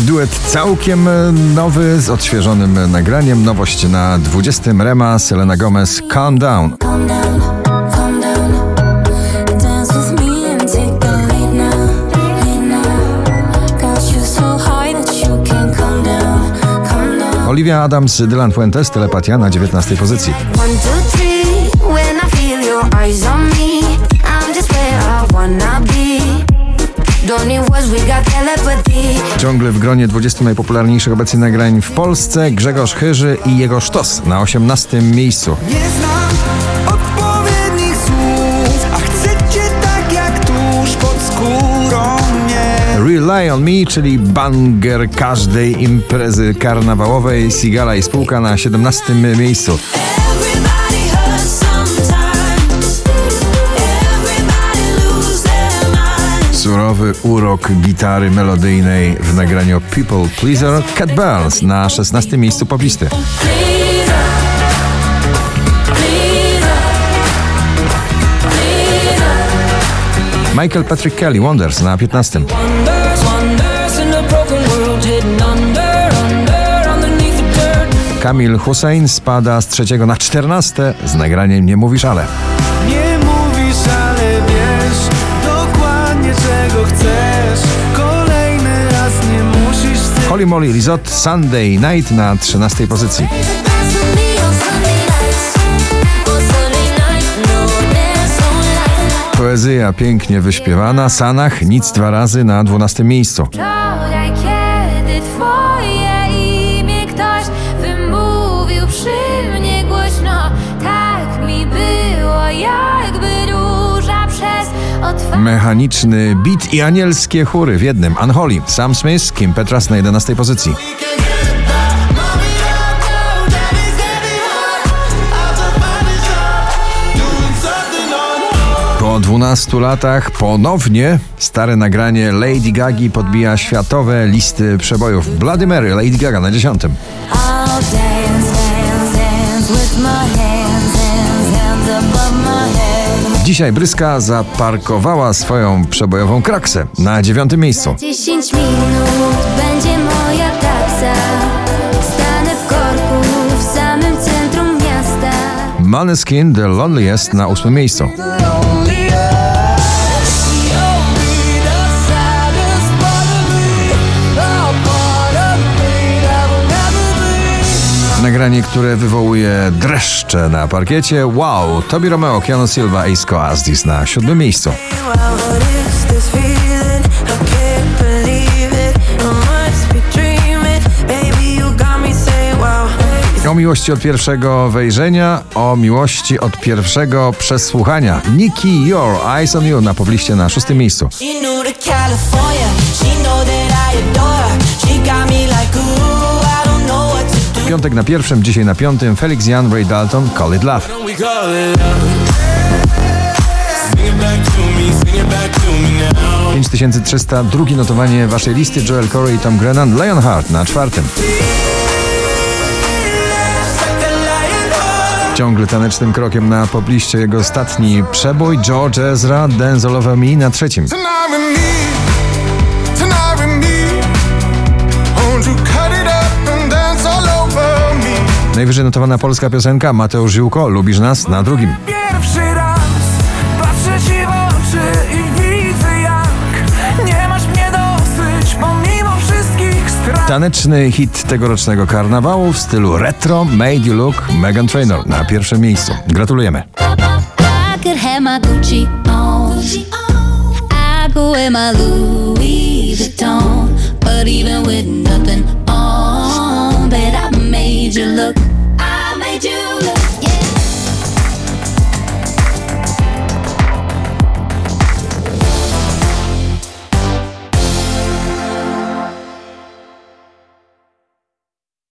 Duet całkiem nowy, z odświeżonym nagraniem. Nowość na 20. Rema, Selena Gomez, Calm Down. Olivia Adams, Dylan Fuentes, Telepatia na 19. pozycji. Don't need words, we got telepathy. Ciągle w gronie 20 najpopularniejszych obecnie nagrań w Polsce Grzegorz Chyży i jego sztos na 18. miejscu. Nie znam odpowiednich słów, a chcecie tak jak tuż pod skórą mnie. Rely on Me, czyli banger każdej imprezy karnawałowej. Sigala i spółka na 17. miejscu. Surowy urok gitary melodyjnej w nagraniu People Pleaser. Cat Burns na 16. miejscu poblisty. Michael Patrick Kelly, Wonders na 15. Wonders, wonders in a broken world hidden under, under, underneath the dirt. Kamil Hussein spada z trzeciego na 14 z nagraniem Nie mówisz ale. Holy Moly Resort Sunday Night na 13 pozycji. Poezja pięknie wyśpiewana. Sanach nic dwa razy na 12 miejscu. Mechaniczny beat i anielskie chóry w jednym. Unholy, Sam Smith, Kim Petras na 11 pozycji. Po 12 latach ponownie stare nagranie Lady Gagi podbija światowe listy przebojów. Bloody Mary, Lady Gaga na 10. I'll dance, dance, dance Dzisiaj Bryska zaparkowała swoją przebojową kraksę na dziewiątym miejscu. 10 minut będzie moja taksa. Stanę w korku w samym centrum miasta. Maneskin The Loneliest na ósmym miejscu. Nagranie, które wywołuje dreszcze na parkiecie. Wow! Tobi Romeo, Keanu Silva, Ace Coastis na siódmym miejscu. O miłości od pierwszego wejrzenia, o miłości od pierwszego przesłuchania. Nikki Your Eyes on You na pobliście na szóstym miejscu. She Piątek na pierwszym, dzisiaj na piątym Felix Jan, Ray Dalton, Call It Love. Me now. 5300, drugie notowanie waszej listy Joel Corey i Tom Grennan, Lionheart na czwartym. Ciągle tanecznym krokiem na pobliście jego ostatni przebój George Ezra, Dance All Over Me na trzecim. Tonight with me, tonight with me. Najwyżej notowana polska piosenka Mateusz Ziółko, Lubisz Nas na drugim. Pierwszy raz patrzę ci w oczy i widzę jak nie masz mnie dosyć pomimo wszystkich strat. Taneczny hit tegorocznego karnawału w stylu retro Made You Look Megan Trainor na pierwszym miejscu. Gratulujemy. I could have my Gucci on. I go wear my Louis Vuitton. But even with